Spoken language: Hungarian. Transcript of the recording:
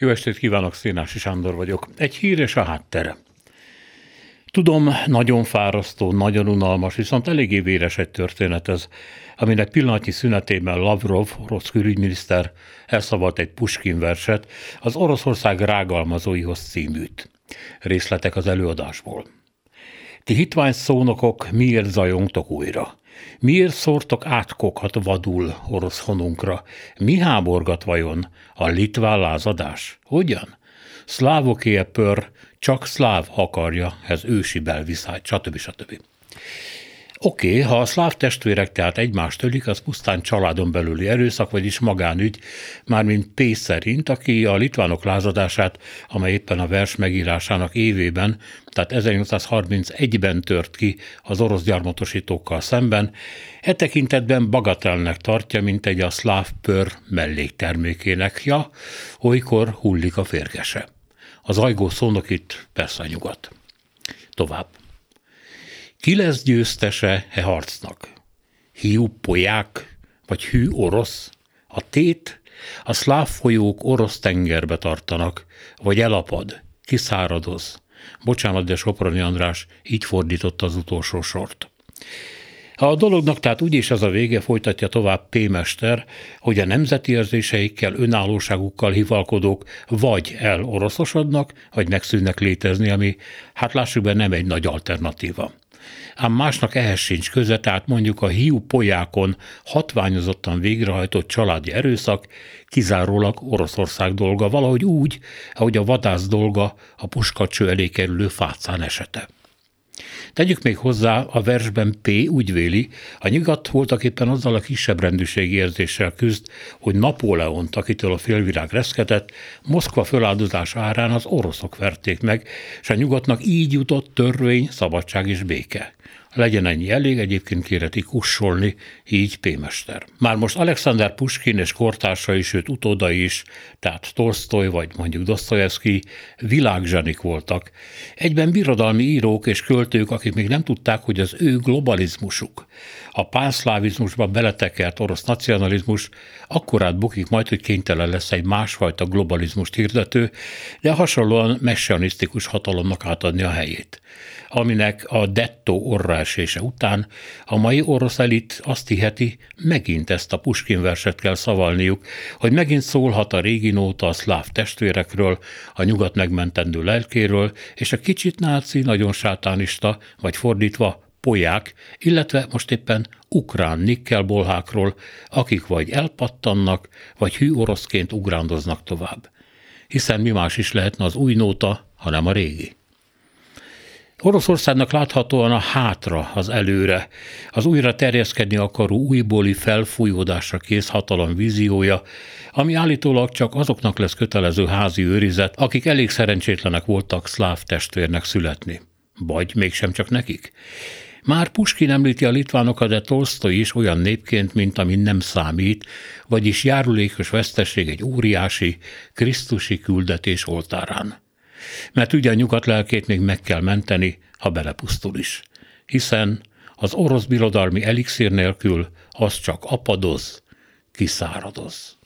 Jó estét kívánok, Szénási Sándor vagyok. Egy hír és a háttere. Tudom, nagyon fárasztó, nagyon unalmas, viszont eléggé véres egy történet ez, aminek pillanatnyi szünetében Lavrov, orosz külügyminiszter elszavalt egy Puskin verset, az Oroszország rágalmazóihoz címűt. Részletek az előadásból. Ti hitvány szónokok, miért zajongtok újra? Miért szórtok átkokat vadul orosz honunkra? Mi háborgat vajon? A litván lázadás? Hogyan? Szlávoké pör, csak szláv akarja, ez ősi belviszály, stb. stb. Oké, okay, ha a szláv testvérek tehát egymást ölik, az pusztán családon belüli erőszak, vagyis magánügy, mármint P. szerint, aki a litvánok lázadását, amely éppen a vers megírásának évében, tehát 1831-ben tört ki az orosz gyarmatosítókkal szemben, e tekintetben bagatelnek tartja, mint egy a szláv pör melléktermékének, ja, olykor hullik a férgese. Az ajgó szónok itt persze nyugat. Tovább. Ki lesz győztese e harcnak? Hiú poják, vagy hű orosz? A tét, a szláv folyók orosz tengerbe tartanak, vagy elapad, kiszáradoz. Bocsánat, de Soproni András így fordította az utolsó sort. A dolognak tehát úgyis az a vége, folytatja tovább P. Mester, hogy a nemzeti érzéseikkel, önállóságukkal hivalkodók vagy eloroszosodnak, vagy megszűnnek létezni, ami hát lássuk be nem egy nagy alternatíva ám másnak ehhez sincs köze, tehát mondjuk a hiú polyákon hatványozottan végrehajtott családi erőszak kizárólag Oroszország dolga, valahogy úgy, ahogy a vadász dolga a puskacső elé kerülő fácán esete. Tegyük még hozzá, a versben P. úgy véli, a nyugat voltak éppen azzal a kisebb rendűségi érzéssel küzd, hogy Napóleont, akitől a félvilág reszketett, Moszkva föláldozás árán az oroszok verték meg, és a nyugatnak így jutott törvény, szabadság és béke. Legyen ennyi elég, egyébként kéreti kussolni, így Pémester. Már most Alexander Puskin és kortársai, sőt utódai is, tehát Tolstoy vagy mondjuk Dostoyevsky világzsanik voltak. Egyben birodalmi írók és költők, akik még nem tudták, hogy az ő globalizmusuk, a pánszlávizmusba beletekert orosz nacionalizmus akkorát bukik majd, hogy kénytelen lesz egy másfajta globalizmust hirdető, de hasonlóan messianisztikus hatalomnak átadni a helyét aminek a dettó orrásése után a mai orosz elit azt hiheti, megint ezt a Puskin verset kell szavalniuk, hogy megint szólhat a régi nóta a szláv testvérekről, a nyugat megmentendő lelkéről, és a kicsit náci, nagyon sátánista, vagy fordítva poják, illetve most éppen ukrán nikkelbolhákról, akik vagy elpattannak, vagy hű oroszként ugrándoznak tovább. Hiszen mi más is lehetne az új nóta, hanem a régi. Oroszországnak láthatóan a hátra, az előre, az újra terjeszkedni akaró újbóli felfújódásra kész hatalom víziója, ami állítólag csak azoknak lesz kötelező házi őrizet, akik elég szerencsétlenek voltak szláv testvérnek születni. Vagy mégsem csak nekik. Már Puskin említi a litvánokat, de Tolstoy is olyan népként, mint ami nem számít, vagyis járulékos vesztesség egy óriási, krisztusi küldetés oltárán mert ugye a nyugat lelkét még meg kell menteni, ha belepusztul is. Hiszen az orosz birodalmi elixír nélkül az csak apadoz, kiszáradoz.